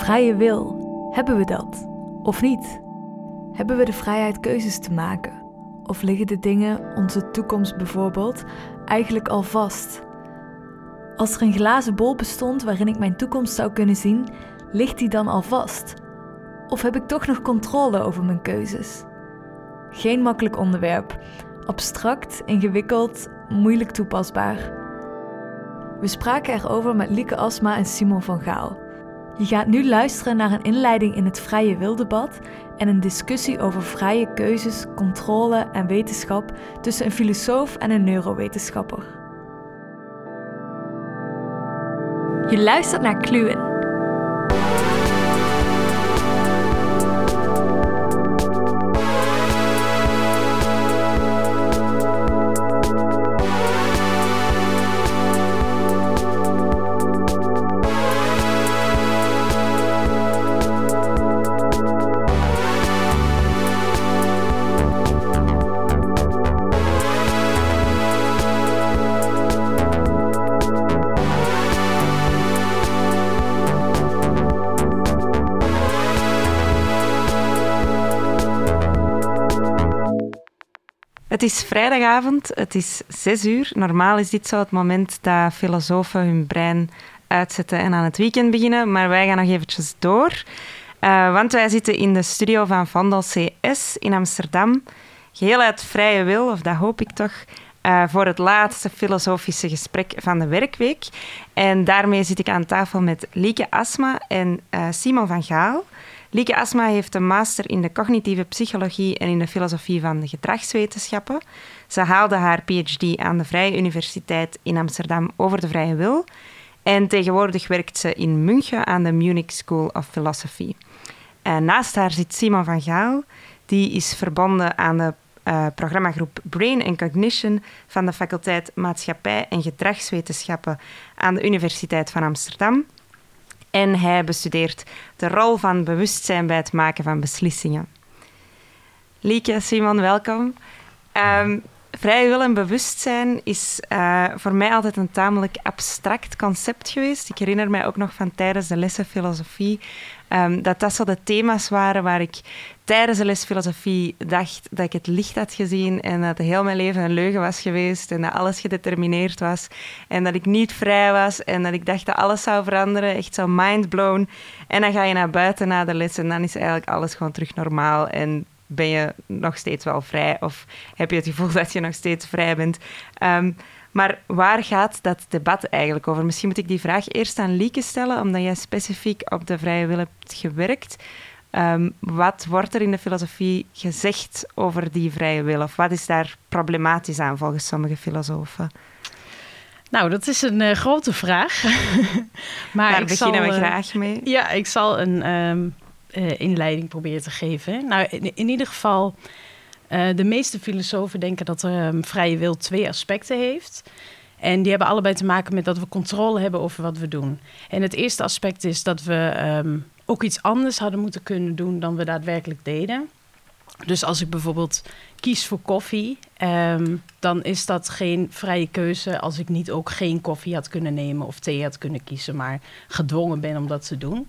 Vrije wil, hebben we dat? Of niet? Hebben we de vrijheid keuzes te maken? Of liggen de dingen, onze toekomst bijvoorbeeld, eigenlijk al vast? Als er een glazen bol bestond waarin ik mijn toekomst zou kunnen zien, ligt die dan al vast? Of heb ik toch nog controle over mijn keuzes? Geen makkelijk onderwerp. Abstract, ingewikkeld, moeilijk toepasbaar. We spraken erover met Lieke Asma en Simon van Gaal. Je gaat nu luisteren naar een inleiding in het vrije wildebat en een discussie over vrije keuzes, controle en wetenschap tussen een filosoof en een neurowetenschapper. Je luistert naar Kluwen Het is vrijdagavond, het is zes uur. Normaal is dit zo het moment dat filosofen hun brein uitzetten en aan het weekend beginnen. Maar wij gaan nog eventjes door. Uh, want wij zitten in de studio van Vandal CS in Amsterdam. Geheel uit vrije wil, of dat hoop ik toch. Uh, voor het laatste filosofische gesprek van de werkweek. En daarmee zit ik aan tafel met Lieke Asma en uh, Simon van Gaal. Lieke Asma heeft een master in de cognitieve psychologie en in de filosofie van de gedragswetenschappen. Ze haalde haar PhD aan de Vrije Universiteit in Amsterdam over de vrije wil. En tegenwoordig werkt ze in München aan de Munich School of Philosophy. En naast haar zit Simon van Gaal. Die is verbonden aan de uh, programmagroep Brain and Cognition van de faculteit Maatschappij en Gedragswetenschappen aan de Universiteit van Amsterdam. En hij bestudeert de rol van bewustzijn bij het maken van beslissingen. Lieke, Simon, welkom. Um, vrije wil en bewustzijn is uh, voor mij altijd een tamelijk abstract concept geweest. Ik herinner mij ook nog van tijdens de lessen filosofie um, dat dat zo de thema's waren waar ik tijdens de les filosofie dacht dat ik het licht had gezien en dat heel mijn leven een leugen was geweest en dat alles gedetermineerd was en dat ik niet vrij was en dat ik dacht dat alles zou veranderen, echt zo mindblown. En dan ga je naar buiten na de les en dan is eigenlijk alles gewoon terug normaal en ben je nog steeds wel vrij of heb je het gevoel dat je nog steeds vrij bent. Um, maar waar gaat dat debat eigenlijk over? Misschien moet ik die vraag eerst aan Lieke stellen, omdat jij specifiek op de vrije wil hebt gewerkt. Um, wat wordt er in de filosofie gezegd over die vrije wil? Of wat is daar problematisch aan volgens sommige filosofen? Nou, dat is een uh, grote vraag. maar Daar beginnen zal, we uh, graag mee. Ja, ik zal een um, uh, inleiding proberen te geven. Nou, in, in ieder geval, de meeste filosofen denken dat um, vrije wil twee aspecten heeft. En die hebben allebei te maken met dat we controle hebben over wat we doen. En het eerste aspect is dat we ook iets anders hadden moeten kunnen doen dan we daadwerkelijk deden. Dus als ik bijvoorbeeld kies voor koffie, ehm, dan is dat geen vrije keuze als ik niet ook geen koffie had kunnen nemen of thee had kunnen kiezen, maar gedwongen ben om dat te doen.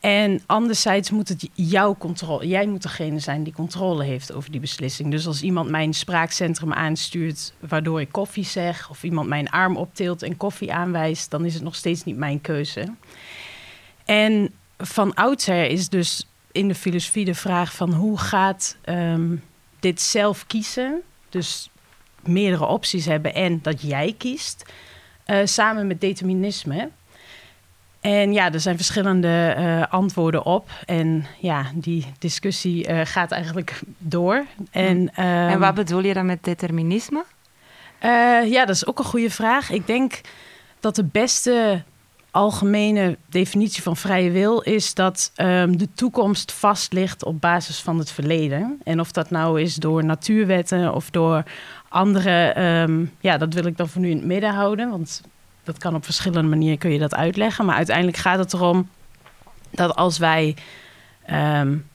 En anderzijds moet het jouw controle. Jij moet degene zijn die controle heeft over die beslissing. Dus als iemand mijn spraakcentrum aanstuurt, waardoor ik koffie zeg, of iemand mijn arm optilt en koffie aanwijst, dan is het nog steeds niet mijn keuze. En van oudsher is dus in de filosofie de vraag van hoe gaat um, dit zelf kiezen, dus meerdere opties hebben en dat jij kiest, uh, samen met determinisme. En ja, er zijn verschillende uh, antwoorden op. En ja, die discussie uh, gaat eigenlijk door. En, um, en wat bedoel je dan met determinisme? ja, dat is ook een goede vraag. Ik denk dat de beste algemene definitie van vrije wil is dat um, de toekomst vast ligt op basis van het verleden. En of dat nou is door natuurwetten of door andere, um, ja, dat wil ik dan voor nu in het midden houden, want dat kan op verschillende manieren kun je dat uitleggen. Maar uiteindelijk gaat het erom dat als wij um,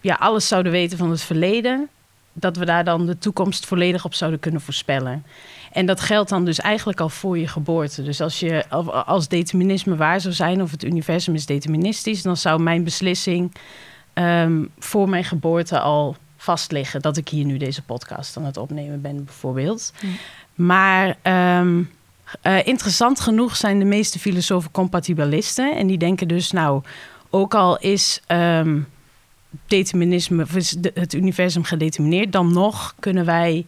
ja, alles zouden weten van het verleden, dat we daar dan de toekomst volledig op zouden kunnen voorspellen. En dat geldt dan dus eigenlijk al voor je geboorte. Dus als, je, als determinisme waar zou zijn, of het universum is deterministisch, dan zou mijn beslissing ehm, voor mijn geboorte al vastliggen. Dat ik hier nu deze podcast aan het opnemen ben, bijvoorbeeld. Maar ehm, eh, interessant genoeg zijn de meeste filosofen compatibilisten. En die denken dus, nou, ook al is um, determinisme, het universum gedetermineerd, dan nog kunnen wij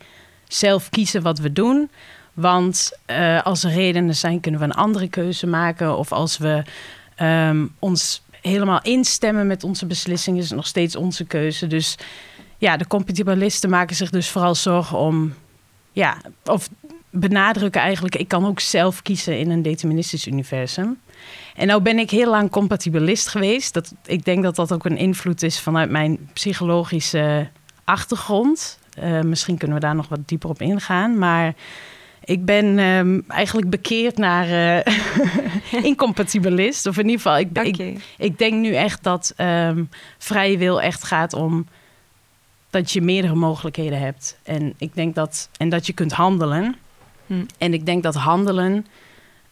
zelf kiezen wat we doen. Want uh, als er redenen zijn, kunnen we een andere keuze maken. Of als we um, ons helemaal instemmen met onze beslissing, is het nog steeds onze keuze. Dus ja, de compatibilisten maken zich dus vooral zorgen om, ja, of benadrukken eigenlijk, ik kan ook zelf kiezen in een deterministisch universum. En nou ben ik heel lang compatibilist geweest. Dat, ik denk dat dat ook een invloed is vanuit mijn psychologische achtergrond. Uh, misschien kunnen we daar nog wat dieper op ingaan. Maar ik ben um, eigenlijk bekeerd naar uh, incompatibilist. Of in ieder geval, ik, ik, ik, denk nu echt dat um, vrije wil echt gaat om dat je meerdere mogelijkheden hebt. En ik denk dat, en dat je kunt handelen. Hm. En ik denk dat handelen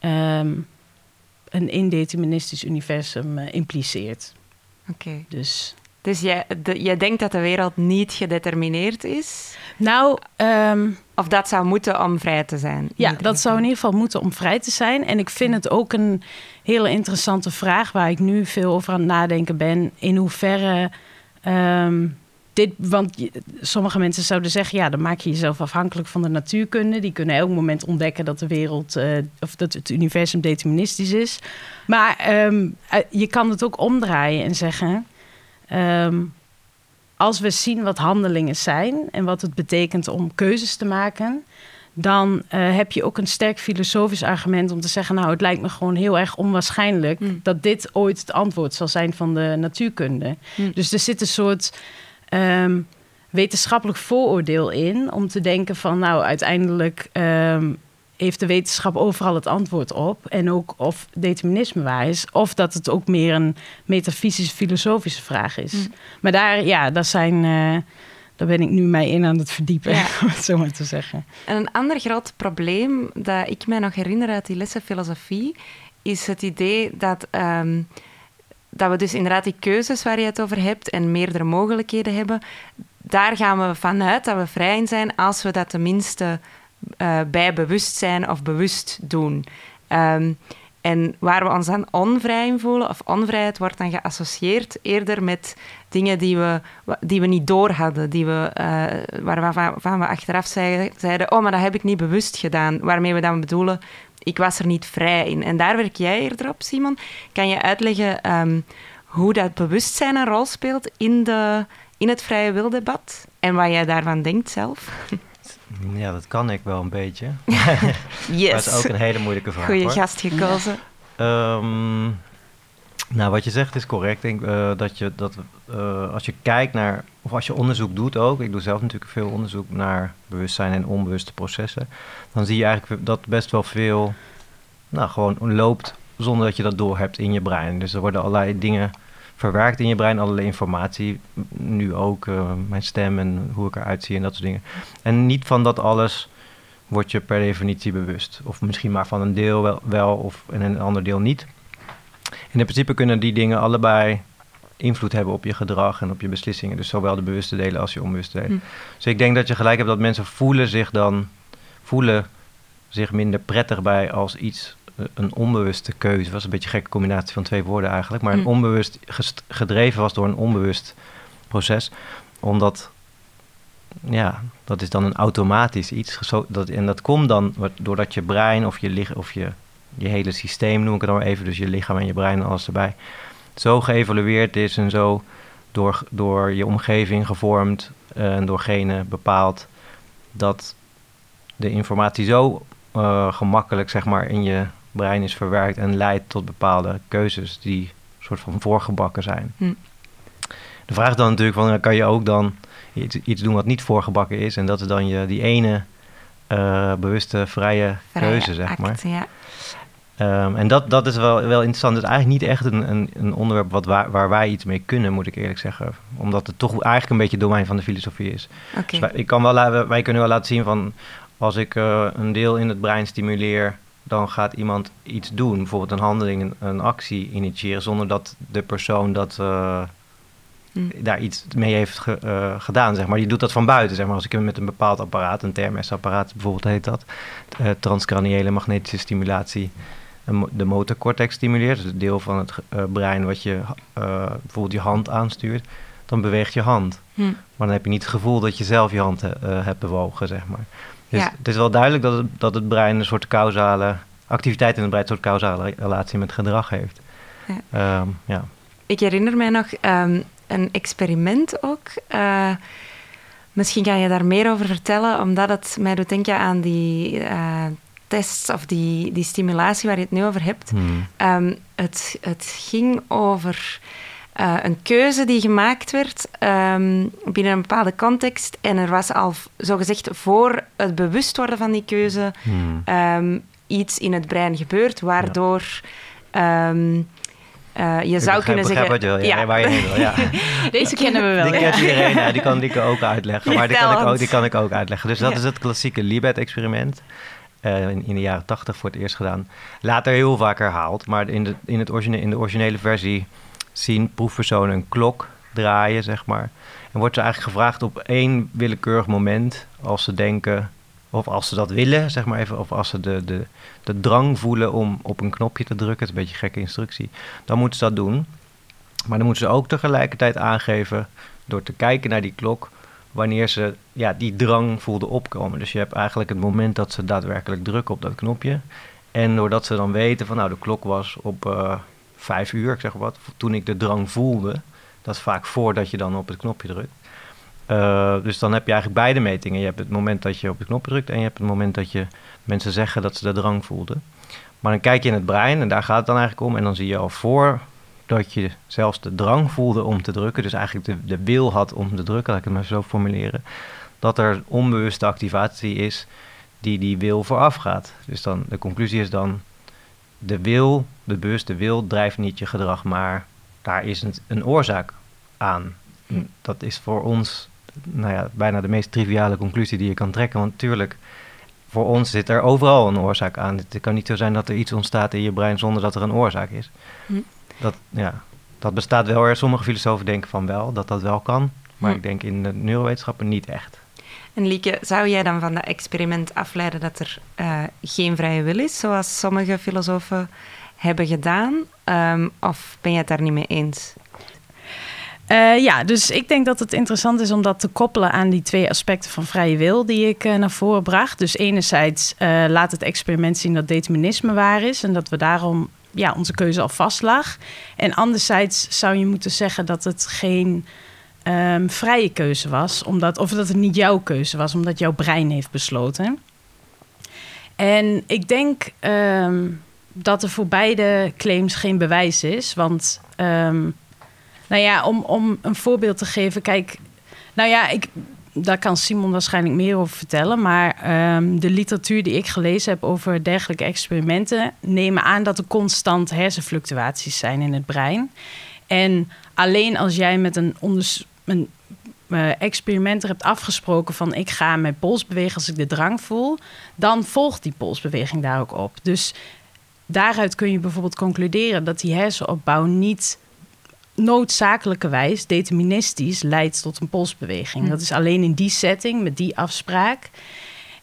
um, een indeterministisch universum uh, impliceert. Oké. Dus, dus jij, de, jij denkt dat de wereld niet gedetermineerd is? Nou, um, of dat zou moeten om vrij te zijn? Ja, dat zou in ieder geval moeten om vrij te zijn. En ik vind het ook een hele interessante vraag waar ik nu veel over aan het nadenken ben. In hoeverre um, dit, want sommige mensen zouden zeggen, ja, dan maak je jezelf afhankelijk van de natuurkunde. Die kunnen elk moment ontdekken dat de wereld uh, of dat het universum deterministisch is. Maar um, je kan het ook omdraaien en zeggen. Um, als we zien wat handelingen zijn en wat het betekent om keuzes te maken, dan uh, heb je ook een sterk filosofisch argument om te zeggen: Nou, het lijkt me gewoon heel erg onwaarschijnlijk mm. dat dit ooit het antwoord zal zijn van de natuurkunde. Mm. Dus er zit een soort um, wetenschappelijk vooroordeel in om te denken van nou uiteindelijk um, heeft de wetenschap overal het antwoord op en ook of determinisme waar is of dat het ook meer een metafysische filosofische vraag is. Mm. Maar daar ja, dat zijn uh, daar ben ik nu mij in aan het verdiepen, ja. om het zo maar te zeggen. En een ander groot probleem dat ik mij nog herinner uit die lessen filosofie is het idee dat um, dat we dus inderdaad die keuzes waar je het over hebt en meerdere mogelijkheden hebben, daar gaan we vanuit dat we vrij in zijn als we dat tenminste uh, bij bewustzijn of bewust doen. Um, en waar we ons dan onvrij in voelen, of onvrijheid wordt dan geassocieerd eerder met dingen die we, die we niet door hadden, die we, uh, waarvan we achteraf zeiden, oh, maar dat heb ik niet bewust gedaan. Waarmee we dan bedoelen, ik was er niet vrij in. En daar werk jij eerder op, Simon. Kan je uitleggen um, hoe dat bewustzijn een rol speelt in, de, in het vrije wildebat? En wat jij daarvan denkt zelf? Ja, dat kan ik wel een beetje. yes. dat is ook een hele moeilijke vraag. Goeie gast gekozen. Um, nou, wat je zegt is correct. Ik denk uh, dat je dat uh, als je kijkt naar, of als je onderzoek doet ook, ik doe zelf natuurlijk veel onderzoek naar bewustzijn en onbewuste processen, dan zie je eigenlijk dat best wel veel, nou, gewoon loopt zonder dat je dat doorhebt in je brein. Dus er worden allerlei dingen verwerkt in je brein, allerlei informatie, nu ook uh, mijn stem en hoe ik eruit zie en dat soort dingen. En niet van dat alles word je per definitie bewust. Of misschien maar van een deel wel, wel of en een ander deel niet. En in principe kunnen die dingen allebei invloed hebben op je gedrag en op je beslissingen. Dus zowel de bewuste delen als je onbewuste delen. Hm. Dus ik denk dat je gelijk hebt dat mensen voelen zich dan voelen zich minder prettig bij als iets eh, een onbewuste keuze. Was een beetje een gekke combinatie van twee woorden eigenlijk. Maar een hm. onbewust gedreven was door een onbewust proces. Omdat, ja, dat is dan een automatisch iets. Dat, en dat komt dan doordat je brein of je, of je je hele systeem, noem ik het dan maar even, dus je lichaam en je brein en alles erbij, zo geëvalueerd is en zo door, door je omgeving gevormd eh, en door genen bepaald, dat de informatie zo uh, gemakkelijk zeg maar, in je brein is verwerkt en leidt tot bepaalde keuzes die soort van voorgebakken zijn. Hm. De vraag dan natuurlijk van, kan je ook dan iets, iets, doen wat niet voorgebakken is en dat is dan je, die ene uh, bewuste vrije, keuze, zeg maar. ja. Ehm, en dat, dat is wel, wel interessant. Het is eigenlijk niet echt een, een, een onderwerp wat waar, waar wij iets mee kunnen, moet ik eerlijk zeggen. Omdat het toch eigenlijk een beetje het domein van de filosofie is. Oké. Dus wij, ik kan wel, wij kunnen wel laten zien van als ik eh, een deel in het brein stimuleer, dan gaat iemand iets doen, bijvoorbeeld een handeling, een, een actie initiëren, zonder dat de persoon dat, eh, Hm. daar iets mee heeft ge- eh, gedaan. Zeg maar. Die doet dat van buiten. Zeg maar. Als ik met een bepaald apparaat, een TMS-apparaat bijvoorbeeld heet dat, eh transcraniële magnetische stimulatie, de motorcortex stimuleert, dus het deel van het brein wat je bijvoorbeeld je hand aanstuurt, dan beweegt je hand. Hm. Maar dan heb je niet het gevoel dat je zelf je hand hebt bewogen, zeg maar. Dus Ja. het is wel duidelijk dat het, dat het brein een soort causale... activiteit in het brein een soort causale relatie met gedrag heeft. Ja. Ehm, ja. Ik herinner mij nog ehm, een experiment ook. Eh, misschien kan je daar meer over vertellen, omdat het mij doet denken aan die eh, tests of die, die stimulatie waar je het nu over hebt. Hmm. Ehm, het, het ging over eh, een keuze die gemaakt werd ehm, binnen een bepaalde context. En er was al zogezegd voor het bewust worden van die keuze Hmm. ehm, iets in het brein gebeurd, waardoor ehm, eh, je Ik zou kunnen zeggen... wat je wil. Ja, waar je heen wil, ja. Deze kennen we wel. Die kent iedereen, ja, die kan Lieke ook uitleggen. Maar die kan, ik ook, die kan ik ook uitleggen. Dus dat is het klassieke Libet-experiment. eh, in, in de jaren tachtig voor het eerst gedaan. Later heel vaak herhaald. Maar in de, in het origine, in de originele versie zien proefpersonen een klok draaien, zeg maar. En wordt ze eigenlijk gevraagd op één willekeurig moment... als ze denken, of als ze dat willen, zeg maar even... of als ze de, de, de drang voelen om op een knopje te drukken... het is een beetje een gekke instructie... dan moeten ze dat doen. Maar dan moeten ze ook tegelijkertijd aangeven... door te kijken naar die klok... wanneer ze ja, die drang voelden opkomen. Dus je hebt eigenlijk het moment dat ze daadwerkelijk drukken op dat knopje... en doordat ze dan weten van... nou, de klok was op eh, vijf uur, ik zeg wat... toen ik de drang voelde... dat is vaak voordat je dan op het knopje drukt... Eh, dus dan heb je eigenlijk beide metingen. Je hebt het moment dat je op de knop drukt en je hebt het moment dat je mensen zeggen dat ze de drang voelden. Maar dan kijk je in het brein en daar gaat het dan eigenlijk om. En dan zie je al voordat je zelfs de drang voelde om te drukken, dus eigenlijk de, de wil had om te drukken, laat ik het maar zo formuleren, dat er onbewuste activatie is die die wil vooraf gaat. Dus dan, de conclusie is dan, de wil, de bewuste wil, drijft niet je gedrag, maar daar is een, een oorzaak aan. Hm. Dat is voor ons nou ja, bijna de meest triviale conclusie die je kan trekken. Want natuurlijk, voor ons zit er overal een oorzaak aan. Het kan niet zo zijn dat er iets ontstaat in je brein zonder dat er een oorzaak is. Hm. Dat, ja, dat bestaat wel. Er. Sommige filosofen denken van wel, dat dat wel kan. Maar Hm. ik denk in de neurowetenschappen niet echt. En Lieke, zou jij dan van dat experiment afleiden dat er eh, geen vrije wil is, zoals sommige filosofen hebben gedaan? Ehm, of ben je het daar niet mee eens? Eh, ja, dus ik denk dat het interessant is om dat te koppelen aan die twee aspecten van vrije wil die ik eh, naar voren bracht. Dus enerzijds laat het experiment zien dat determinisme waar is en dat we daarom ja, onze keuze al vast lag. En anderzijds zou je moeten zeggen dat het geen ehm, vrije keuze was, omdat, of dat het niet jouw keuze was, omdat jouw brein heeft besloten. En ik denk ehm, dat er voor beide claims geen bewijs is, want ehm, nou ja, om, om een voorbeeld te geven. Kijk, nou ja, ik, daar kan Simon waarschijnlijk meer over vertellen. Maar de literatuur die ik gelezen heb over dergelijke experimenten... nemen aan dat er constant hersenfluctuaties zijn in het brein. En alleen als jij met een, een eh, experimenter hebt afgesproken van... ik ga mijn pols bewegen als ik de drang voel... dan volgt die polsbeweging daar ook op. Dus daaruit kun je bijvoorbeeld concluderen... dat die hersenopbouw niet noodzakelijkerwijs deterministisch leidt tot een polsbeweging. Hm. Dat is alleen in die setting, met die afspraak.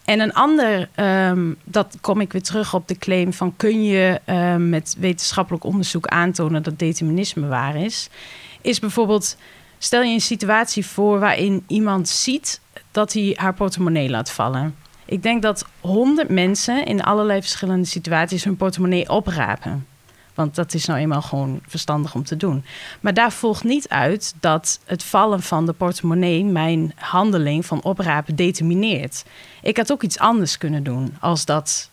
En een ander, ehm, dat kom ik weer terug op de claim van... kun je ehm, met wetenschappelijk onderzoek aantonen dat determinisme waar is... is bijvoorbeeld, stel je een situatie voor waarin iemand ziet... dat hij haar portemonnee laat vallen. Ik denk dat honderd mensen in allerlei verschillende situaties... hun portemonnee oprapen. Want dat is nou eenmaal gewoon verstandig om te doen. Maar daar volgt niet uit dat het vallen van de portemonnee mijn handeling van oprapen determineert. Ik had ook iets anders kunnen doen als dat.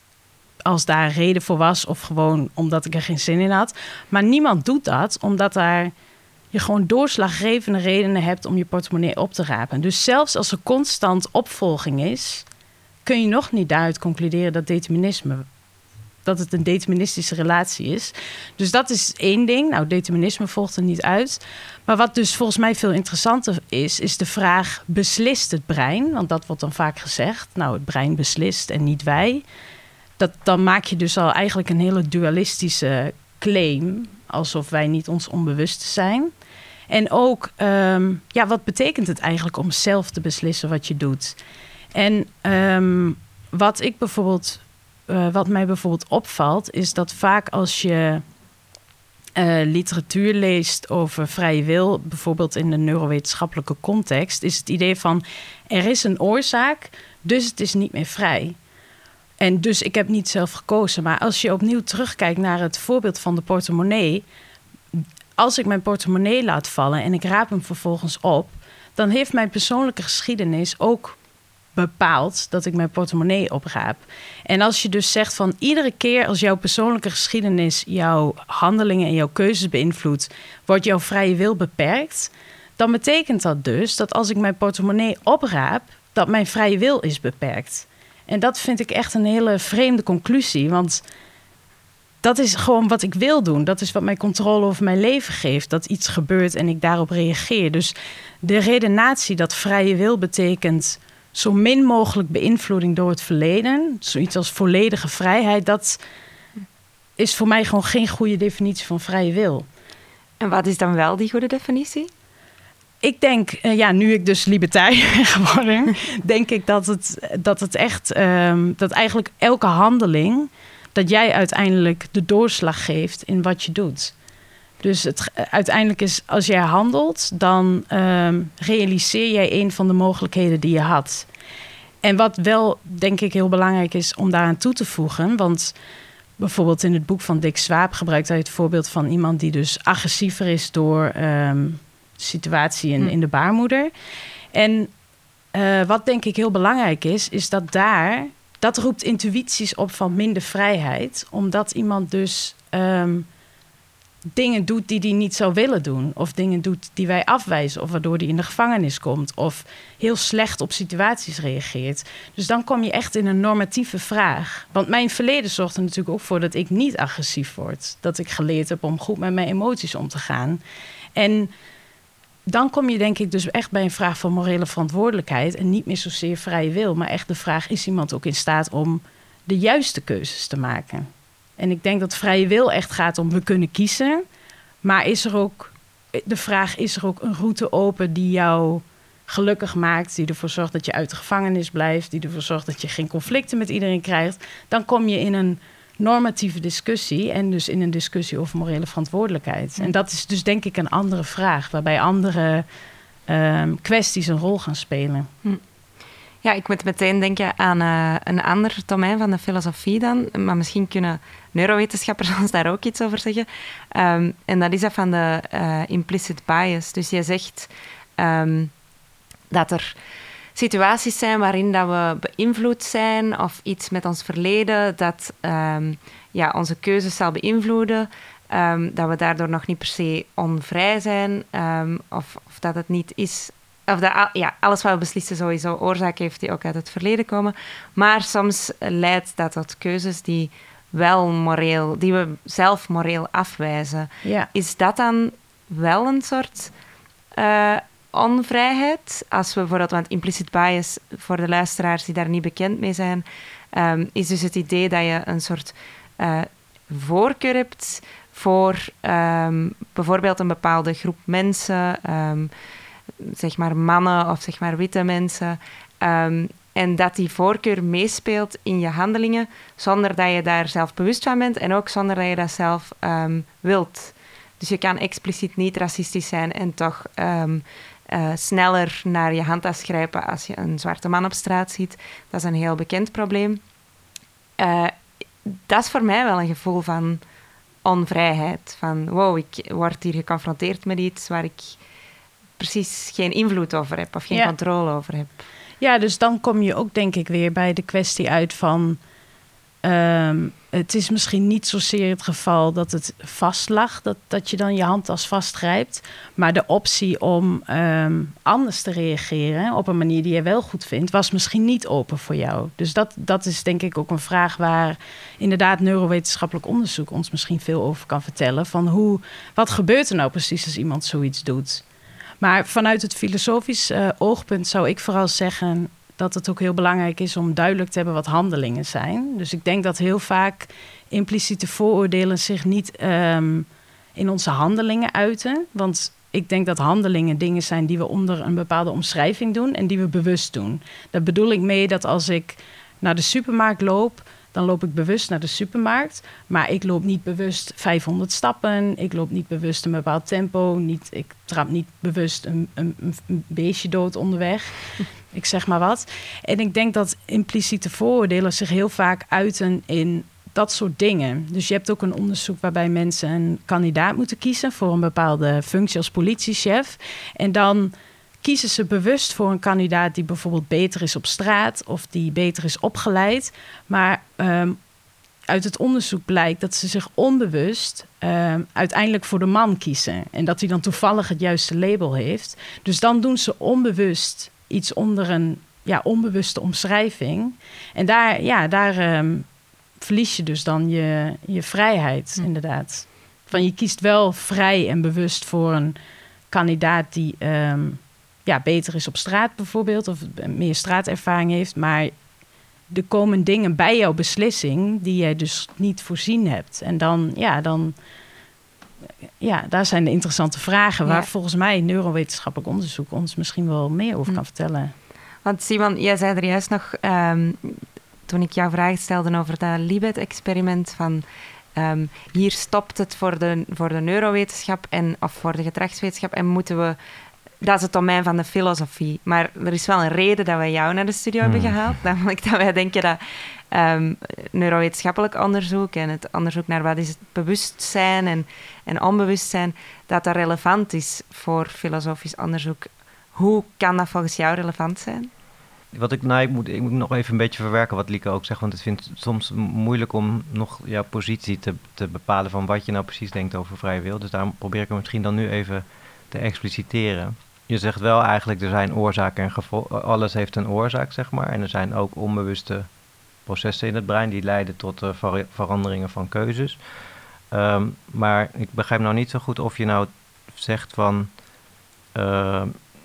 Als daar reden voor was, of gewoon omdat ik er geen zin in had. Maar niemand doet dat omdat daar je gewoon doorslaggevende redenen hebt om je portemonnee op te rapen. Dus zelfs als er constant opvolging is, kun je nog niet daaruit concluderen dat determinisme dat het een deterministische relatie is. Dus dat is één ding. Nou, determinisme volgt er niet uit. Maar wat dus volgens mij veel interessanter is, is de vraag: beslist het brein? Want dat wordt dan vaak gezegd. Nou, het brein beslist en niet wij. Dat, dan maak je dus al eigenlijk een hele dualistische claim, alsof wij niet ons onbewust zijn. En ook, ehm, ja, wat betekent het eigenlijk om zelf te beslissen wat je doet? En ehm, wat ik bijvoorbeeld, uh, wat mij bijvoorbeeld opvalt, is dat vaak als je uh, literatuur leest over vrije wil, bijvoorbeeld in de neurowetenschappelijke context, is het idee van er is een oorzaak, dus het is niet meer vrij. En dus ik heb niet zelf gekozen. Maar als je opnieuw terugkijkt naar het voorbeeld van de portemonnee. Als ik mijn portemonnee laat vallen en ik raap hem vervolgens op, dan heeft mijn persoonlijke geschiedenis ook bepaald dat ik mijn portemonnee opraap. En als je dus zegt van iedere keer als jouw persoonlijke geschiedenis jouw handelingen en jouw keuzes beïnvloedt, wordt jouw vrije wil beperkt, dan betekent dat dus dat als ik mijn portemonnee opraap, dat mijn vrije wil is beperkt. En dat vind ik echt een hele vreemde conclusie, want dat is gewoon wat ik wil doen. Dat is wat mij controle over mijn leven geeft. Dat iets gebeurt en ik daarop reageer. Dus de redenatie dat vrije wil betekent zo min mogelijk beïnvloeding door het verleden, zoiets als volledige vrijheid, dat is voor mij gewoon geen goede definitie van vrije wil. En wat is dan wel die goede definitie? Ik denk, eh, ja, nu ik dus libertariër ben geworden, denk ik dat het, dat het echt, um, dat eigenlijk elke handeling, dat jij uiteindelijk de doorslag geeft in wat je doet. Dus het, uiteindelijk is, als jij handelt, dan um, realiseer jij een van de mogelijkheden die je had. En wat wel, denk ik, heel belangrijk is om daaraan toe te voegen, want bijvoorbeeld in het boek van Dick Swaap gebruikt hij het voorbeeld van iemand die dus agressiever is door um, situatie in, hm. in de baarmoeder. En uh, wat denk ik heel belangrijk is, is dat daar, dat roept intuïties op van minder vrijheid, omdat iemand dus um, dingen doet die hij niet zou willen doen. Of dingen doet die wij afwijzen. Of waardoor hij in de gevangenis komt. Of heel slecht op situaties reageert. Dus dan kom je echt in een normatieve vraag. Want mijn verleden zorgt er natuurlijk ook voor dat ik niet agressief word. Dat ik geleerd heb om goed met mijn emoties om te gaan. En dan kom je denk ik dus echt bij een vraag van morele verantwoordelijkheid. En niet meer zozeer vrije wil. Maar echt de vraag: is iemand ook in staat om de juiste keuzes te maken? En ik denk dat vrije wil echt gaat om we kunnen kiezen. Maar is er ook de vraag: is er ook een route open die jou gelukkig maakt, die ervoor zorgt dat je uit de gevangenis blijft, die ervoor zorgt dat je geen conflicten met iedereen krijgt, dan kom je in een normatieve discussie en dus in een discussie over morele verantwoordelijkheid. En dat is dus denk ik een andere vraag, waarbij andere um, kwesties een rol gaan spelen. Hm. Ja, ik moet meteen denken aan uh, een ander domein van de filosofie dan. Maar misschien kunnen neurowetenschappers ons daar ook iets over zeggen. Um, en dat is dat van de uh, implicit bias. Dus je zegt um, dat er situaties zijn waarin dat we beïnvloed zijn of iets met ons verleden dat um, ja, onze keuzes zal beïnvloeden. dat we daardoor nog niet per se onvrij zijn of, of dat het niet is of dat ja, alles wat we beslissen sowieso oorzaak heeft die ook uit het verleden komen. Maar soms leidt dat tot keuzes die wel moreel, die we zelf moreel afwijzen. Ja. Is dat dan wel een soort uh, onvrijheid? Als we bijvoorbeeld, want implicit bias, voor de luisteraars die daar niet bekend mee zijn, um, is dus het idee dat je een soort uh, voorkeur hebt voor um, bijvoorbeeld een bepaalde groep mensen. Um, zeg maar mannen of zeg maar witte mensen. Um, en dat die voorkeur meespeelt in je handelingen zonder dat je daar zelf bewust van bent en ook zonder dat je dat zelf um, wilt. Dus je kan expliciet niet racistisch zijn en toch um, uh, sneller naar je handtas grijpen als je een zwarte man op straat ziet. Dat is een heel bekend probleem. Uh, dat is voor mij wel een gevoel van onvrijheid. Van wow, ik word hier geconfronteerd met iets waar ik precies geen invloed over heb of geen controle over heb. Ja, dus dan kom je ook denk ik weer bij de kwestie uit van ehm, het is misschien niet zozeer het geval dat het vast lag, dat, dat je dan je handtas vastgrijpt. Maar de optie om ehm, anders te reageren op een manier die je wel goed vindt, was misschien niet open voor jou. Dus dat, dat is denk ik ook een vraag waar inderdaad neurowetenschappelijk onderzoek ons misschien veel over kan vertellen. Van hoe, wat gebeurt er nou precies als iemand zoiets doet? Maar vanuit het filosofisch uh, oogpunt zou ik vooral zeggen dat het ook heel belangrijk is om duidelijk te hebben wat handelingen zijn. Dus ik denk dat heel vaak impliciete vooroordelen zich niet ehm, in onze handelingen uiten. Want ik denk dat handelingen dingen zijn die we onder een bepaalde omschrijving doen en die we bewust doen. Daar bedoel ik mee dat als ik naar de supermarkt loop, dan loop ik bewust naar de supermarkt. Maar ik loop niet bewust 500 stappen. Ik loop niet bewust een bepaald tempo. Niet, ik trap niet bewust een, een, een beestje dood onderweg. ik zeg maar wat. En ik denk dat impliciete vooroordelen zich heel vaak uiten in dat soort dingen. Dus je hebt ook een onderzoek waarbij mensen een kandidaat moeten kiezen voor een bepaalde functie als politiechef. En dan kiezen ze bewust voor een kandidaat die bijvoorbeeld beter is op straat of die beter is opgeleid. Maar ehm, uit het onderzoek blijkt dat ze zich onbewust ehm, uiteindelijk voor de man kiezen. En dat hij dan toevallig het juiste label heeft. Dus dan doen ze onbewust iets onder een ja, onbewuste omschrijving. En daar, ja, daar ehm, verlies je dus dan je, je vrijheid, hm. inderdaad. Van je kiest wel vrij en bewust voor een kandidaat die ja, beter is op straat bijvoorbeeld, of meer straatervaring heeft. Maar er komen dingen bij jouw beslissing die jij dus niet voorzien hebt. En dan, ja, dan, ja, daar zijn de interessante vragen waar volgens mij neurowetenschappelijk onderzoek ons misschien wel meer over hm. kan vertellen. Want Simon, jij zei er juist nog, ehm, toen ik jouw vraag stelde over dat Libet-experiment, van ehm, hier stopt het voor de, voor de neurowetenschap en, of voor de gedragswetenschap en moeten we dat is het domein van de filosofie. Maar er is wel een reden dat wij jou naar de studio hebben hmm. gehaald. Namelijk dat wij denken dat um, neurowetenschappelijk onderzoek en het onderzoek naar wat is het bewustzijn en, en onbewustzijn, dat dat relevant is voor filosofisch onderzoek. Hoe kan dat volgens jou relevant zijn? Wat ik, nou, ik, moet, ik moet nog even een beetje verwerken wat Lieke ook zegt. Want ik vind het soms moeilijk om nog jouw positie te, te bepalen van wat je nou precies denkt over vrije wil. Dus daarom probeer ik hem misschien dan nu even te expliciteren je zegt wel eigenlijk, er zijn oorzaken en gevolgen. Alles heeft een oorzaak, zeg maar. En er zijn ook onbewuste processen in het brein die leiden tot uh, veranderingen van keuzes. Ehm, maar ik begrijp nou niet zo goed of je nou zegt van. Uh,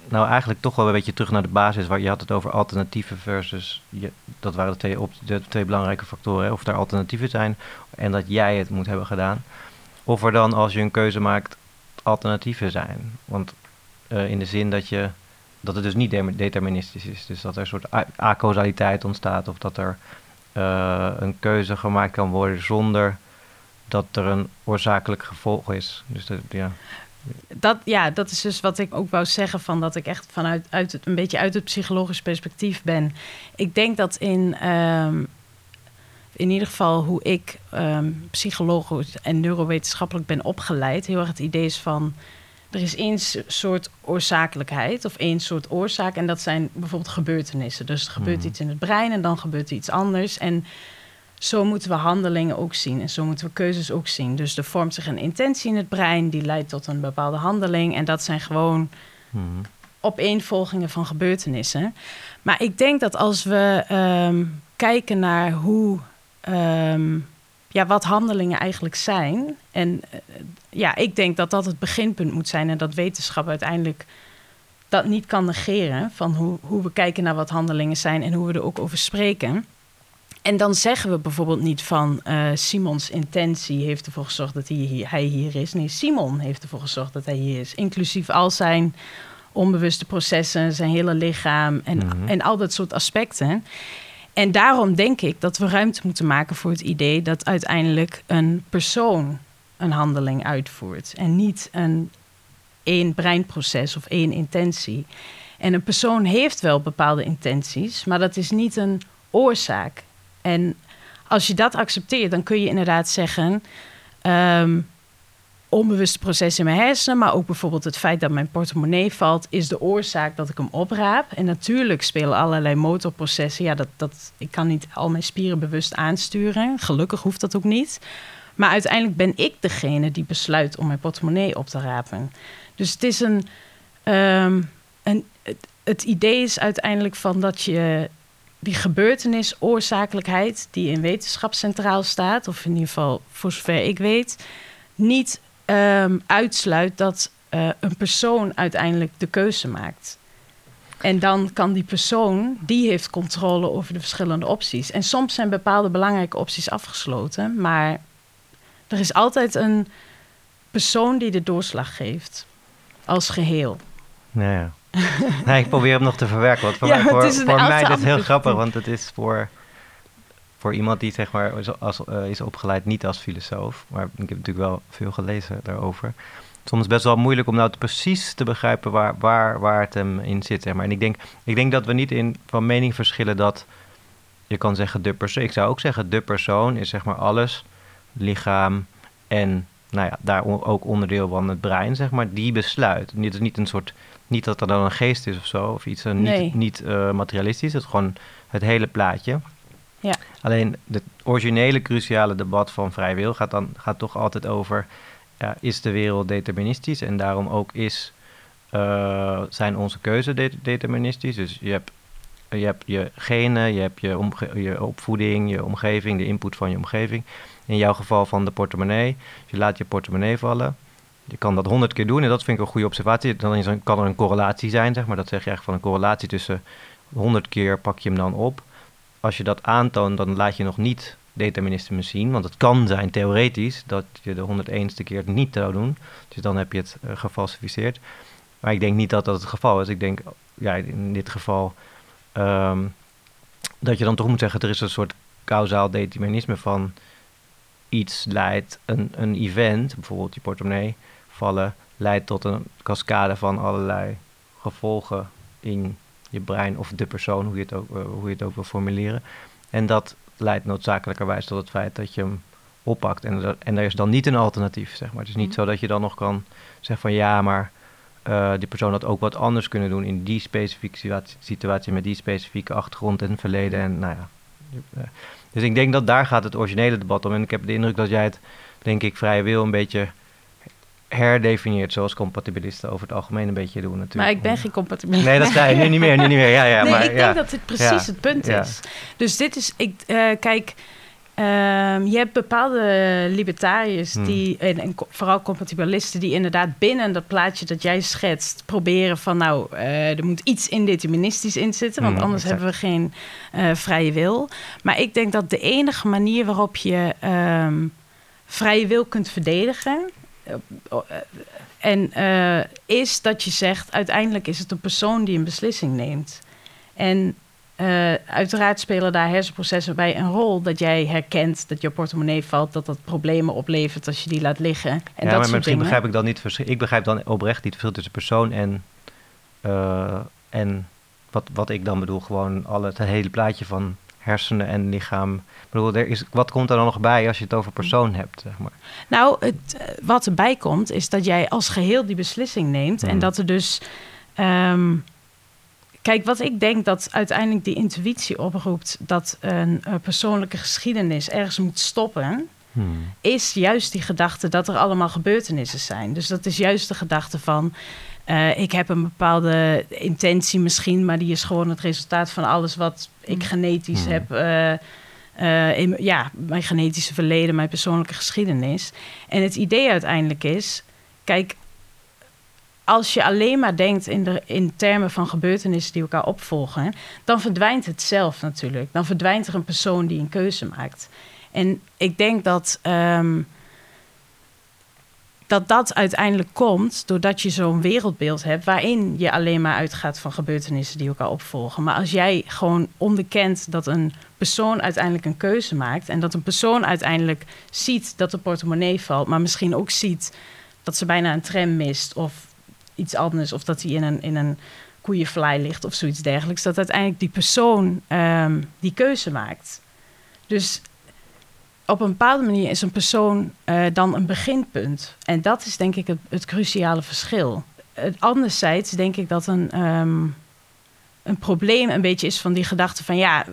nou, eigenlijk toch wel een beetje terug naar de basis. Waar je had het over alternatieven versus. Je, dat waren de twee, de twee belangrijke factoren. Of er alternatieven zijn en dat jij het moet hebben gedaan. Of er dan, als je een keuze maakt, alternatieven zijn. Want uh, in de zin dat, je, dat het dus niet deterministisch is. Dus dat er een soort acausaliteit ontstaat of dat er uh, een keuze gemaakt kan worden zonder dat er een oorzakelijk gevolg is. Dus dat, ja. Dat, ja, dat is dus wat ik ook wou zeggen: van dat ik echt vanuit uit het, een beetje uit het psychologisch perspectief ben. Ik denk dat in, um, in ieder geval hoe ik um, psychologisch en neurowetenschappelijk ben opgeleid, heel erg het idee is van er is één soort oorzakelijkheid of één soort oorzaak. En dat zijn bijvoorbeeld gebeurtenissen. Dus er gebeurt hmm. iets in het brein en dan gebeurt er iets anders. En zo moeten we handelingen ook zien. En zo moeten we keuzes ook zien. Dus er vormt zich een intentie in het brein, die leidt tot een bepaalde handeling. En dat zijn gewoon hmm. opeenvolgingen van gebeurtenissen. Maar ik denk dat als we ehm, kijken naar hoe. Ehm, ja, wat handelingen eigenlijk zijn. En eh, ja, ik denk dat dat het beginpunt moet zijn en dat wetenschap uiteindelijk dat niet kan negeren van hoe, hoe we kijken naar wat handelingen zijn en hoe we er ook over spreken. En dan zeggen we bijvoorbeeld niet van uh, Simons intentie heeft ervoor gezorgd dat hij hier, hij hier is. Nee, Simon heeft ervoor gezorgd dat hij hier is. Inclusief al zijn onbewuste processen, zijn hele lichaam en, mhm. en al dat soort aspecten. En daarom denk ik dat we ruimte moeten maken voor het idee dat uiteindelijk een persoon een handeling uitvoert en niet een één breinproces of één intentie. En een persoon heeft wel bepaalde intenties, maar dat is niet een oorzaak. En als je dat accepteert, dan kun je inderdaad zeggen: ehm, onbewuste proces in mijn hersenen, maar ook bijvoorbeeld het feit dat mijn portemonnee valt, is de oorzaak dat ik hem opraap. En natuurlijk spelen allerlei motorprocessen. Ja, dat, dat, ik kan niet al mijn spieren bewust aansturen. Gelukkig hoeft dat ook niet. Maar uiteindelijk ben ik degene die besluit om mijn portemonnee op te rapen. Dus het is een. Um, een het, het idee is uiteindelijk van dat je die gebeurtenis, oorzakelijkheid, die in wetenschap centraal staat, of in ieder geval voor zover ik weet, niet um, uitsluit dat uh, een persoon uiteindelijk de keuze maakt. En dan kan die persoon, die heeft controle over de verschillende opties. En soms zijn bepaalde belangrijke opties afgesloten, maar er is altijd een persoon die de doorslag geeft als geheel. Nou ja. nee, ik probeer hem nog te verwerken. Want voor, ja, mij, voor, voor mij is het heel grappig, want het is voor, voor iemand die zeg maar, als, uh, is opgeleid niet als filosoof, maar ik heb natuurlijk wel veel gelezen daarover. Soms best wel moeilijk om nou precies te begrijpen waar, waar, waar het hem in zit. Zeg maar. En ik denk, ik denk dat we niet in, van mening verschillen dat je kan zeggen de persoon. Ik zou ook zeggen de persoon is zeg maar alles, lichaam en nou ja, daar ook onderdeel van het brein, zeg maar, die besluit. Het is niet een soort niet dat er dan een geest is of zo, of iets uh, niet, niet uh, materialistisch. Het is gewoon het hele plaatje. Ja. Alleen het originele cruciale debat van vrij wil gaat dan gaat toch altijd over: is de wereld deterministisch? En daarom ook is, uh, zijn onze keuzes de deterministisch. Dus je hebt, je hebt je genen, je hebt je, je opvoeding, je omgeving, de input van je omgeving. In jouw geval van de portemonnee. Je laat je portemonnee vallen je kan dat honderd keer doen en dat vind ik een goede observatie. Dan kan er een correlatie zijn, zeg maar. Dat zeg je echt van een correlatie tussen honderd keer pak je hem dan op. Als je dat aantoont, dan laat je nog niet determinisme zien. Want het kan zijn, theoretisch, dat je de 101ste keer niet zou doen. Dus dan heb je het uh, gefalsificeerd. Maar ik denk niet dat dat het geval is. Ik denk, ja, in dit geval, um, dat je dan toch moet zeggen, er is een soort kausaal determinisme van iets leidt, een, een event, bijvoorbeeld je portemonnee, vallen leidt tot een cascade van allerlei gevolgen in je brein of de persoon, hoe je het ook, uh, hoe je het ook wil formuleren. En dat leidt noodzakelijkerwijs tot het feit dat je hem oppakt. En, er, en er is dan niet een alternatief, zeg maar. Het is niet mhm. zo dat je dan nog kan zeggen van ja, maar uh, die persoon had ook wat anders kunnen doen in die specifieke situatie, situatie met die specifieke achtergrond en verleden. En nou ja. Uh, dus ik denk dat daar gaat het originele debat om. En ik heb de indruk dat jij het, denk ik, vrije wil een beetje herdefinieert zoals compatibilisten over het algemeen een beetje doen natuurlijk. Maar ik ben geen compatibilist. Nee, dat zei je nu niet meer, nu niet meer. Ja, ja, nee, maar, ik denk dat dit precies het punt is. Dus dit is, ik, uh, kijk, um, je hebt bepaalde libertariërs hmm. die, en, en, vooral compatibilisten, die inderdaad binnen dat plaatje dat jij schetst, proberen van nou, uh, er moet iets indeterministisch in zitten, want hmm, anders exact. hebben we geen uh, vrije wil. Maar ik denk dat de enige manier waarop je um, vrije wil kunt verdedigen, en uh, is dat je zegt, uiteindelijk is het een persoon die een beslissing neemt. En uh, uiteraard spelen daar hersenprocessen bij een rol. Dat jij herkent dat je portemonnee valt, dat dat problemen oplevert als je die laat liggen. En ja, dat maar misschien begrijp ik dan niet. Ik begrijp dan oprecht niet het verschil tussen persoon en, uh, en wat, wat ik dan bedoel, gewoon alle, het hele plaatje van hersenen en lichaam. Ik bedoel, er is, wat komt er dan nog bij als je het over persoon hebt? Zeg maar? Nou, het, eh, wat erbij komt, is dat jij als geheel die beslissing neemt. En hmm. dat er dus. Um, kijk, wat ik denk dat uiteindelijk die intuïtie oproept dat een, een persoonlijke geschiedenis ergens moet stoppen. Hmm. Is juist die gedachte dat er allemaal gebeurtenissen zijn. Dus dat is juist de gedachte van. Uh, ik heb een bepaalde intentie misschien, maar die is gewoon het resultaat van alles wat ik hmm. genetisch hmm. heb. Uh, uh, in, ja, mijn genetische verleden, mijn persoonlijke geschiedenis. En het idee uiteindelijk is: kijk, als je alleen maar denkt in, de, in termen van gebeurtenissen die elkaar opvolgen, dan verdwijnt het zelf natuurlijk. Dan verdwijnt er een persoon die een keuze maakt. En ik denk dat. Um, dat dat uiteindelijk komt doordat je zo'n wereldbeeld hebt waarin je alleen maar uitgaat van gebeurtenissen die elkaar opvolgen. Maar als jij gewoon onderkent dat een persoon uiteindelijk een keuze maakt en dat een persoon uiteindelijk ziet dat de portemonnee valt, maar misschien ook ziet dat ze bijna een tram mist of iets anders, of dat hij in een, in een ligt of zoiets dergelijks, dat uiteindelijk die persoon um, die keuze maakt. Dus op een bepaalde manier is een persoon uh, dan een beginpunt. En dat is denk ik het, het cruciale verschil. Anderzijds denk ik dat een, um, een probleem een beetje is van die gedachte van ja,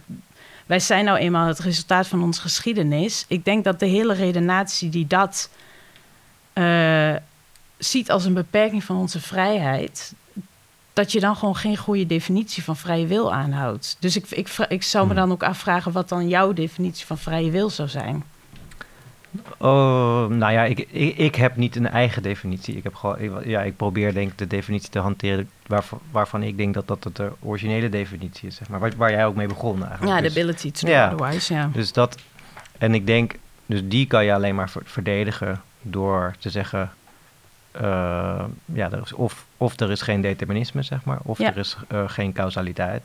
wij zijn nou eenmaal het resultaat van onze geschiedenis. Ik denk dat de hele redenatie die dat uh, ziet als een beperking van onze vrijheid, dat je dan gewoon geen goede definitie van vrije wil aanhoudt. Dus ik, ik, ik zou me hmm. dan ook afvragen wat dan jouw definitie van vrije wil zou zijn. Oh, nou ja, ik, ik, ik, heb niet een eigen definitie. Ik, heb gewoon, ja, ik probeer denk ik de definitie te hanteren waarvan, waarvan ik denk dat dat de originele definitie is. Zeg maar, waar, waar jij ook mee begon eigenlijk. Ja, de dus ability to ja, otherwise, ja. Dus dat, en ik denk, dus die kan je alleen maar verdedigen door te zeggen... Uh, ja, er is of, of er is geen determinisme, zeg maar, of er is uh, geen causaliteit.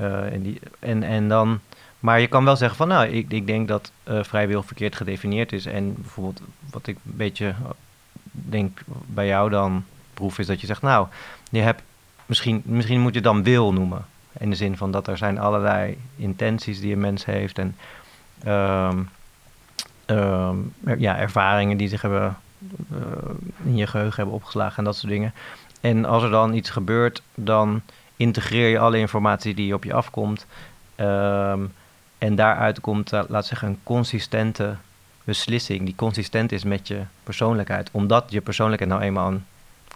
Uh, en, die, en, en dan maar je kan wel zeggen van, nou, ik, ik denk dat uh, vrijwil verkeerd gedefinieerd is. En bijvoorbeeld, wat ik een beetje denk bij jou dan proef, is dat je zegt, nou, je hebt misschien, misschien moet je dan wil noemen. In de zin van dat er zijn allerlei intenties die een mens heeft en um, um, ja, ervaringen die zich hebben uh, in je geheugen hebben opgeslagen en dat soort dingen. En als er dan iets gebeurt, dan integreer je alle informatie die op je afkomt. Um, en daaruit komt, uh, laat zeggen, een consistente beslissing die consistent is met je persoonlijkheid. Omdat je persoonlijkheid nou eenmaal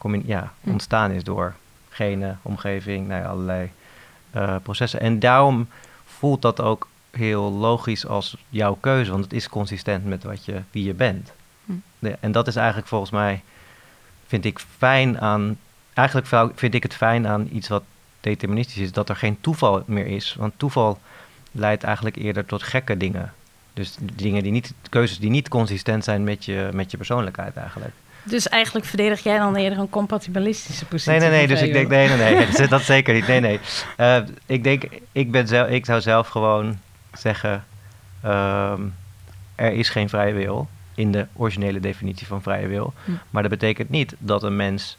een, ja, hm. ontstaan is door genen, omgeving, nou ja, allerlei uh, processen. En daarom voelt dat ook heel logisch als jouw keuze, want het is consistent met wat je, wie je bent. De, en dat is eigenlijk volgens mij, vind ik fijn aan, eigenlijk vind ik het fijn aan iets wat deterministisch is, dat er geen toeval meer is. Want toeval leidt eigenlijk eerder tot gekke dingen. Dus dingen die niet, keuzes die niet consistent zijn met je, met je persoonlijkheid eigenlijk. Dus eigenlijk verdedig jij dan eerder een compatibilistische positie? Nee, nee, nee. Dus ik denk, nee, nee, nee. dat, zeker niet. Nee, nee. Uh, ik denk, ik, ben zelf, ik zou zelf gewoon zeggen: um, er is geen vrije wil in de originele definitie van vrije wil. Hm. Maar dat betekent niet dat een mens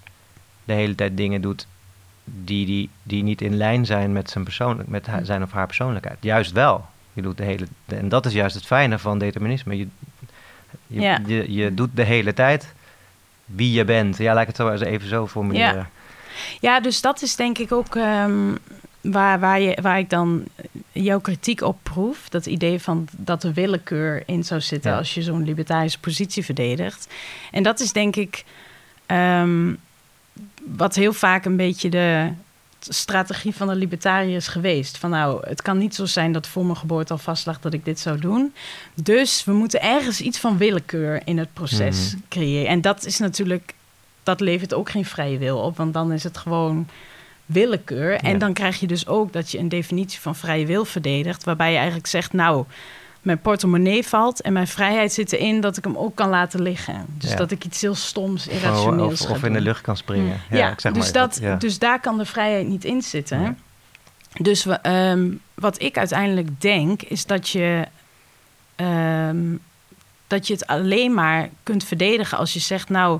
de hele tijd dingen doet die, die, die niet in lijn zijn met zijn, persoonlijk, met zijn of haar persoonlijkheid. Juist wel. Je doet de hele, en dat is juist het fijne van determinisme. Je, je, je, je, doet de hele tijd wie je bent. Ja, laat ik het zo even zo formuleren. Ja, ja dus dat is denk ik ook um, waar, waar, je, waar ik dan jouw kritiek op proef. Dat idee van dat er willekeur in zou zitten als je zo'n libertarische positie verdedigt. En dat is denk ik. Um, wat heel vaak een beetje de strategie van de libertariërs geweest. Van nou, het kan niet zo zijn dat voor mijn geboorte al vastlag dat ik dit zou doen. Dus we moeten ergens iets van willekeur in het proces mhm. creëren. En dat is natuurlijk, dat levert ook geen vrije wil op, want dan is het gewoon willekeur. En dan krijg je dus ook dat je een definitie van vrije wil verdedigt, waarbij je eigenlijk zegt, nou mijn portemonnee valt en mijn vrijheid zit erin dat ik hem ook kan laten liggen. Dus dat ik iets heel stoms, irrationeels Of, of in de lucht kan springen. Ja, ja ik zeg dus, maar, dat, dus daar kan de vrijheid niet in zitten. Dus we, ehm, wat ik uiteindelijk denk, is dat je, ehm, dat je het alleen maar kunt verdedigen als je zegt, nou,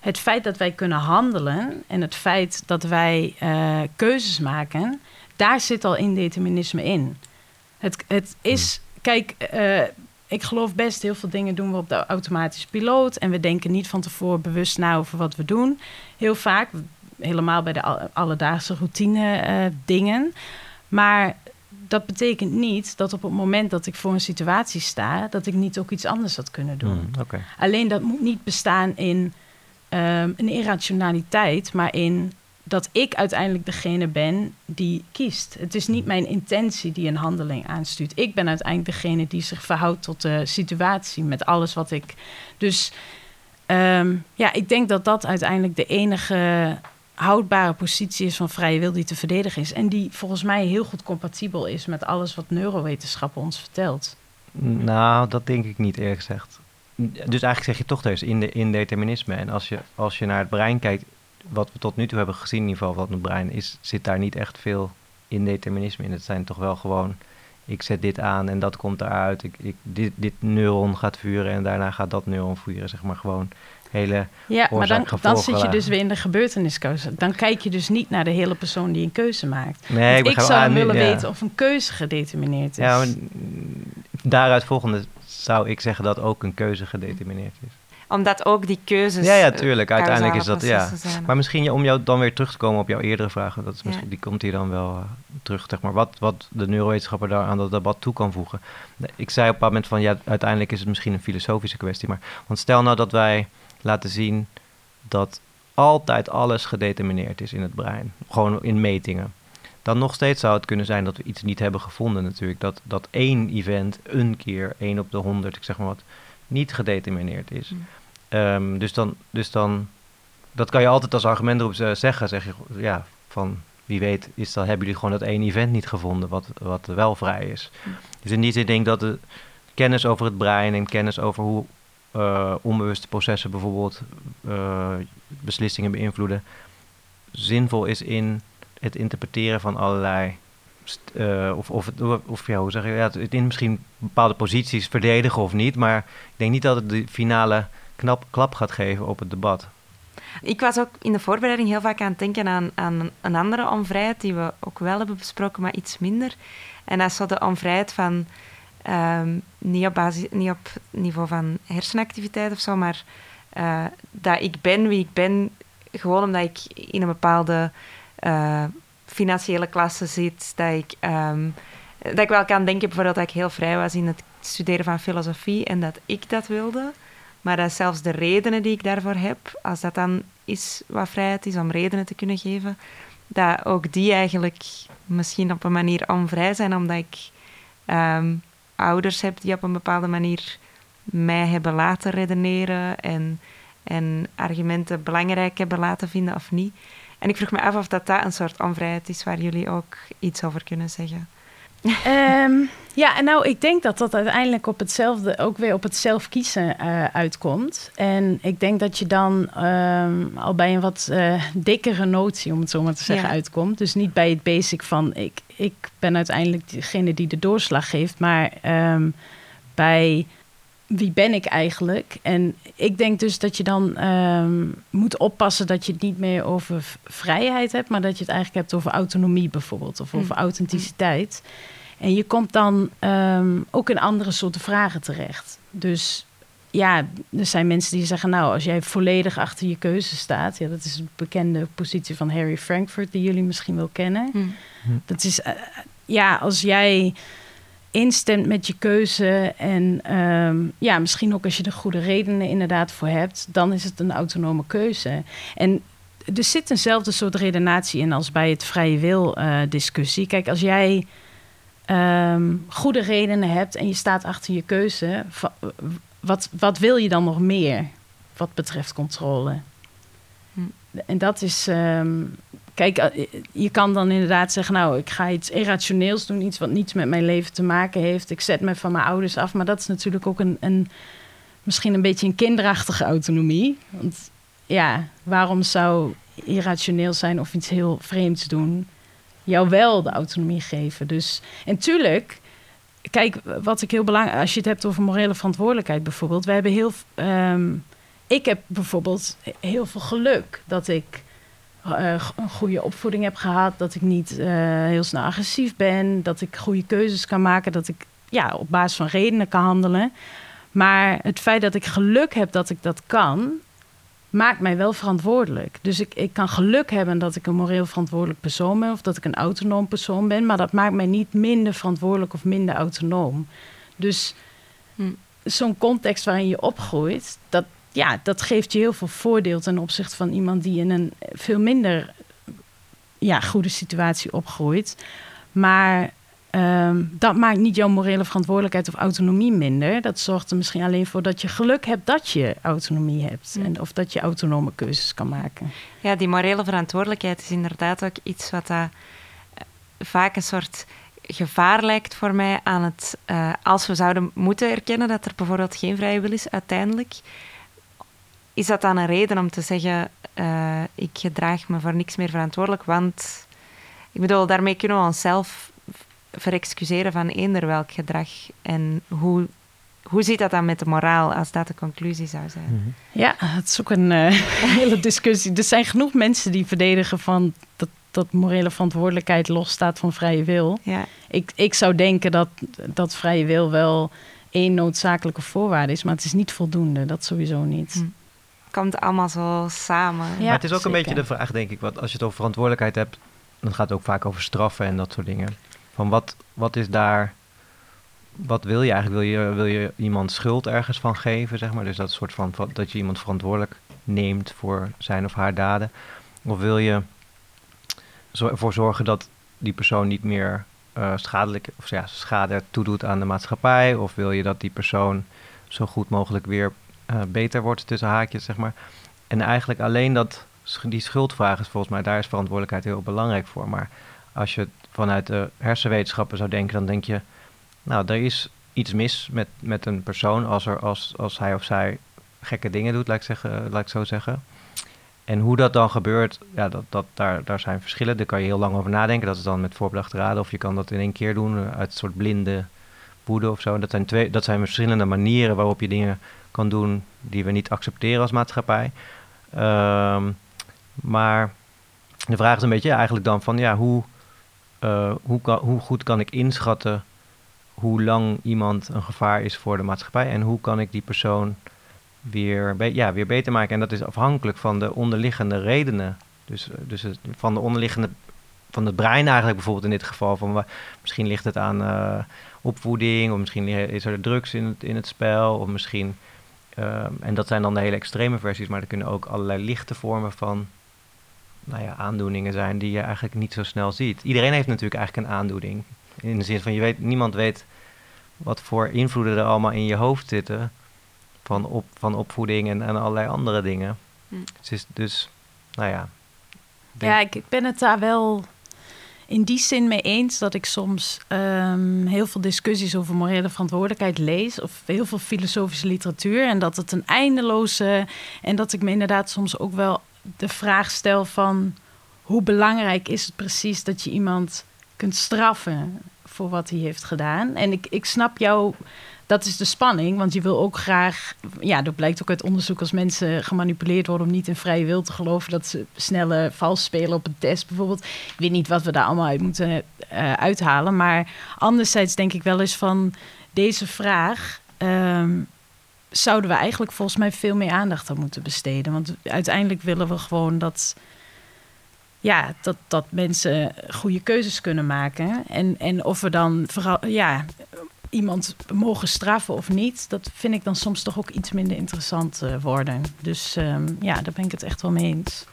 het feit dat wij kunnen handelen en het feit dat wij uh, keuzes maken, daar zit al indeterminisme in. Het, het is hmm kijk, uh, ik geloof best heel veel dingen doen we op de automatische piloot. En we denken niet van tevoren bewust na over wat we doen. Heel vaak, helemaal bij de alledaagse routine uh, dingen. Maar dat betekent niet dat op het moment dat ik voor een situatie sta, dat ik niet ook iets anders had kunnen doen. Hmm, okay. Alleen dat moet niet bestaan in um, een irrationaliteit, maar in dat ik uiteindelijk degene ben die kiest. Het is niet mijn intentie die een handeling aanstuurt. Ik ben uiteindelijk degene die zich verhoudt tot de situatie met alles wat ik. Dus ehm, ja, ik denk dat dat uiteindelijk de enige houdbare positie is van vrije wil die te verdedigen is. En die volgens mij heel goed compatibel is met alles wat neurowetenschappen ons vertelt. Nou, dat denk ik niet eerlijk gezegd. Dus eigenlijk zeg je toch dus in de indeterminisme. En als je, als je naar het brein kijkt, wat we tot nu toe hebben gezien, in ieder geval wat het brein, is, zit daar niet echt veel indeterminisme in. Het zijn toch wel gewoon, ik zet dit aan en dat komt eruit. Ik, ik, dit, dit neuron gaat vuren en daarna gaat dat neuron vuren, zeg maar gewoon hele Ja, maar dan, dan zit je dus weer in de gebeurteniskeuze. Dan kijk je dus niet naar de hele persoon die een keuze maakt. Nee, ik, zou willen weten of een keuze gedetermineerd is. Ja, daaruit volgende zou ik zeggen dat ook een keuze gedetermineerd is. Omdat ook die keuzes... Ja, ja, tuurlijk. Uiteindelijk is dat, ja. zijn. Maar misschien om jou dan weer terug te komen op jouw eerdere vragen, dat is Ja. misschien, die komt hier dan wel eh, terug, zeg maar, wat, wat de neurowetenschapper daar aan dat debat toe kan voegen. Ik zei op een moment van, ja, uiteindelijk is het misschien een filosofische kwestie, maar, want stel nou dat wij laten zien dat altijd alles gedetermineerd is in het brein, gewoon in metingen. Dan nog steeds zou het kunnen zijn dat we iets niet hebben gevonden natuurlijk, dat, dat één event een keer, één op de honderd, ik zeg maar wat, niet gedetermineerd is. Mm. Ehm, dus, dan, dus dan, dat kan je altijd als argument erop z- zeggen. Zeg je, ja, van wie weet is dat, hebben jullie gewoon dat één event niet gevonden wat, wat wel vrij is. Mm. Dus in die zin denk ik dat de kennis over het brein en kennis over hoe eh, onbewuste processen bijvoorbeeld eh, beslissingen beïnvloeden, zinvol is in het interpreteren van allerlei. eh, of, of, of ja, hoe zeg je, ja, het in misschien bepaalde posities verdedigen of niet, maar ik denk niet dat het de finale knap, klap gaat geven op het debat. Ik was ook in de voorbereiding heel vaak aan het denken aan, aan een andere onvrijheid die we ook wel hebben besproken, maar iets minder. En dat is zo de onvrijheid van, ehm, niet, op basis, niet op niveau van hersenactiviteit of zo, maar eh, dat ik ben wie ik ben, gewoon omdat ik in een bepaalde eh, financiële klasse zit, dat ik, ehm, dat ik wel kan denken bijvoorbeeld dat ik heel vrij was in het studeren van filosofie en dat ik dat wilde. Maar dat zelfs de redenen die ik daarvoor heb, als dat dan is wat vrijheid is om redenen te kunnen geven, dat ook die eigenlijk misschien op een manier onvrij zijn, omdat ik ehm, ouders heb die op een bepaalde manier mij hebben laten redeneren en, en argumenten belangrijk hebben laten vinden of niet. En ik vroeg me af of dat, dat een soort onvrijheid is waar jullie ook iets over kunnen zeggen. Ehm, ja, en nou, ik denk dat dat uiteindelijk op hetzelfde, ook weer op het zelf kiezen eh, uitkomt. En ik denk dat je dan ehm, al bij een wat eh, dikkere notie, om het zo maar te zeggen, Ja. uitkomt. Dus niet bij het basic van ik, ik ben uiteindelijk degene die de doorslag geeft, maar ehm, bij wie ben ik eigenlijk? En ik denk dus dat je dan ehm, moet oppassen dat je het niet meer over vrijheid hebt, maar dat je het eigenlijk hebt over autonomie bijvoorbeeld, of over Mm. authenticiteit. En je komt dan ehm, ook in andere soorten vragen terecht. Dus ja, er zijn mensen die zeggen, nou, als jij volledig achter je keuze staat, ja, dat is een bekende positie van Harry Frankfurt, die jullie misschien wel kennen. Dat is, eh, ja, als jij instemt met je keuze en ehm, ja, misschien ook als je er goede redenen inderdaad voor hebt, dan is het een autonome keuze. En er zit eenzelfde soort redenatie in als bij het vrije wil eh, discussie. Kijk, als jij ehm, goede redenen hebt en je staat achter je keuze, wat, wat wil je dan nog meer wat betreft controle? En dat is. ehm, kijk, eh, je kan dan inderdaad zeggen: Nou, ik ga iets irrationeels doen, iets wat niets met mijn leven te maken heeft. Ik zet me van mijn ouders af. Maar dat is natuurlijk ook een, een misschien een beetje een kinderachtige autonomie. Want ja, waarom zou irrationeel zijn of iets heel vreemds doen, jou wel de autonomie geven? Dus, en tuurlijk. Kijk, wat ik heel belangrijk, als je het hebt over morele verantwoordelijkheid bijvoorbeeld, we hebben heel, ehm, ik heb bijvoorbeeld heel veel geluk dat ik eh, een goede opvoeding heb gehad, dat ik niet eh, heel snel agressief ben, dat ik goede keuzes kan maken, dat ik ja, op basis van redenen kan handelen. Maar het feit dat ik geluk heb dat ik dat kan, maakt mij wel verantwoordelijk. Dus ik, ik kan geluk hebben dat ik een moreel verantwoordelijk persoon ben of dat ik een autonoom persoon ben, maar dat maakt mij niet minder verantwoordelijk of minder autonoom. Dus Hm. zo'n context waarin je opgroeit, dat, ja, dat geeft je heel veel voordeel ten opzichte van iemand die in een veel minder ja, goede situatie opgroeit. Maar ehm, dat maakt niet jouw morele verantwoordelijkheid of autonomie minder. Dat zorgt er misschien alleen voor dat je geluk hebt dat je autonomie hebt. En of dat je autonome keuzes kan maken. Ja, die morele verantwoordelijkheid is inderdaad ook iets wat eh, vaak een soort gevaar lijkt voor mij aan het... eh, als we zouden moeten erkennen dat er bijvoorbeeld geen vrije wil is, uiteindelijk, is dat dan een reden om te zeggen, eh, ik gedraag me voor niks meer verantwoordelijk, want... Ik bedoel, daarmee kunnen we onszelf verexcuseren van eender welk gedrag. En hoe, hoe zit dat dan met de moraal, als dat de conclusie zou zijn? Ja, het is ook een eh, hele discussie. Er zijn genoeg mensen die verdedigen van dat, dat morele verantwoordelijkheid losstaat van vrije wil. Ja. Ik, ik zou denken dat, dat vrije wil wel één noodzakelijke voorwaarde is. Maar het is niet voldoende, dat sowieso niet. Hm. Komt allemaal zo samen. Ja, maar het is ook een beetje de vraag, denk ik, wat als je het over verantwoordelijkheid hebt, dan gaat het ook vaak over straffen en dat soort dingen. Van wat, wat is daar, wat wil je eigenlijk? Wil je, wil je iemand schuld ergens van geven, zeg maar? Dus dat soort van, dat je iemand verantwoordelijk neemt voor zijn of haar daden. Of wil je zo- ervoor zorgen dat die persoon niet meer eh, schadelijk, of ja, schade toedoet aan de maatschappij? Of wil je dat die persoon zo goed mogelijk weer eh, beter wordt tussen haakjes, zeg maar? En eigenlijk alleen dat, die schuldvraag is volgens mij, daar is verantwoordelijkheid heel belangrijk voor. Maar als je vanuit de hersenwetenschappen zou denken, dan denk je, nou, er is iets mis met, met een persoon als, er, als, als hij of zij gekke dingen doet, laat ik, zeggen, laat ik zo zeggen. En hoe dat dan gebeurt, ja, dat, dat, daar, daar zijn verschillen. Daar kan je heel lang over nadenken. Dat is dan met voorbedachte raden. Of je kan dat in één keer doen eh, uit een soort blinde woede of zo. Dat zijn, twee, dat zijn verschillende manieren waarop je dingen doen die we niet accepteren als maatschappij. Ehm, maar de vraag is een beetje eigenlijk dan van ja, hoe, eh, hoe, kan, hoe goed kan ik inschatten hoe lang iemand een gevaar is voor de maatschappij en hoe kan ik die persoon weer, ja, weer beter maken. En dat is afhankelijk van de onderliggende redenen. Dus, dus van de onderliggende, van het brein eigenlijk bijvoorbeeld in dit geval. Van, misschien ligt het aan eh, opvoeding of misschien is er drugs in in het spel of misschien... ehm, en dat zijn dan de hele extreme versies, maar er kunnen ook allerlei lichte vormen van nou ja, aandoeningen zijn die je eigenlijk niet zo snel ziet. Iedereen heeft natuurlijk eigenlijk een aandoening. In de zin van, je weet, niemand weet wat voor invloeden er allemaal in je hoofd zitten. Van, op, van opvoeding en, en allerlei andere dingen. Hm. Het is dus, nou ja. denk- Ja, ik, ik ben het daar wel in die zin mee eens dat ik soms ehm, heel veel discussies over morele verantwoordelijkheid lees. Of heel veel filosofische literatuur. En dat het een eindeloze. En dat ik me inderdaad soms ook wel de vraag stel van hoe belangrijk is het precies dat je iemand kunt straffen voor wat hij heeft gedaan. En ik, ik snap jou. Dat is de spanning, want je wil ook graag. Ja, dat blijkt ook uit onderzoek als mensen gemanipuleerd worden om niet in vrije wil te geloven dat ze snelle vals spelen op een test bijvoorbeeld. Ik weet niet wat we daar allemaal uit moeten eh, uithalen. Maar anderzijds denk ik wel eens van deze vraag. ehm, zouden we eigenlijk volgens mij veel meer aandacht aan moeten besteden. Want uiteindelijk willen we gewoon dat. Ja, dat, dat mensen goede keuzes kunnen maken. En, en of we dan vooral. Ja, iemand mogen straffen of niet, dat vind ik dan soms toch ook iets minder interessant eh, worden. Dus ehm, ja, daar ben ik het echt wel mee eens.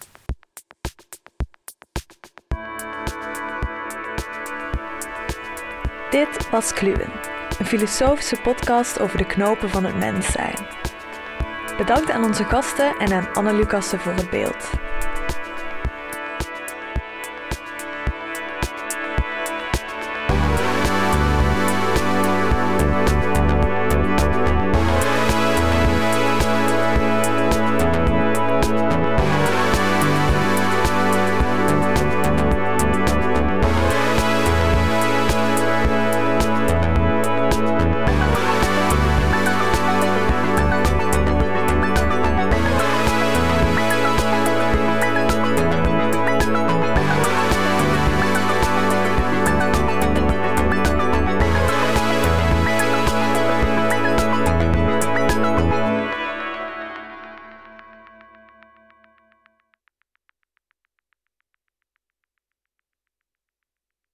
Dit was Kluwen, een filosofische podcast over de knopen van het mens zijn. Bedankt aan onze gasten en aan Anne voor het beeld.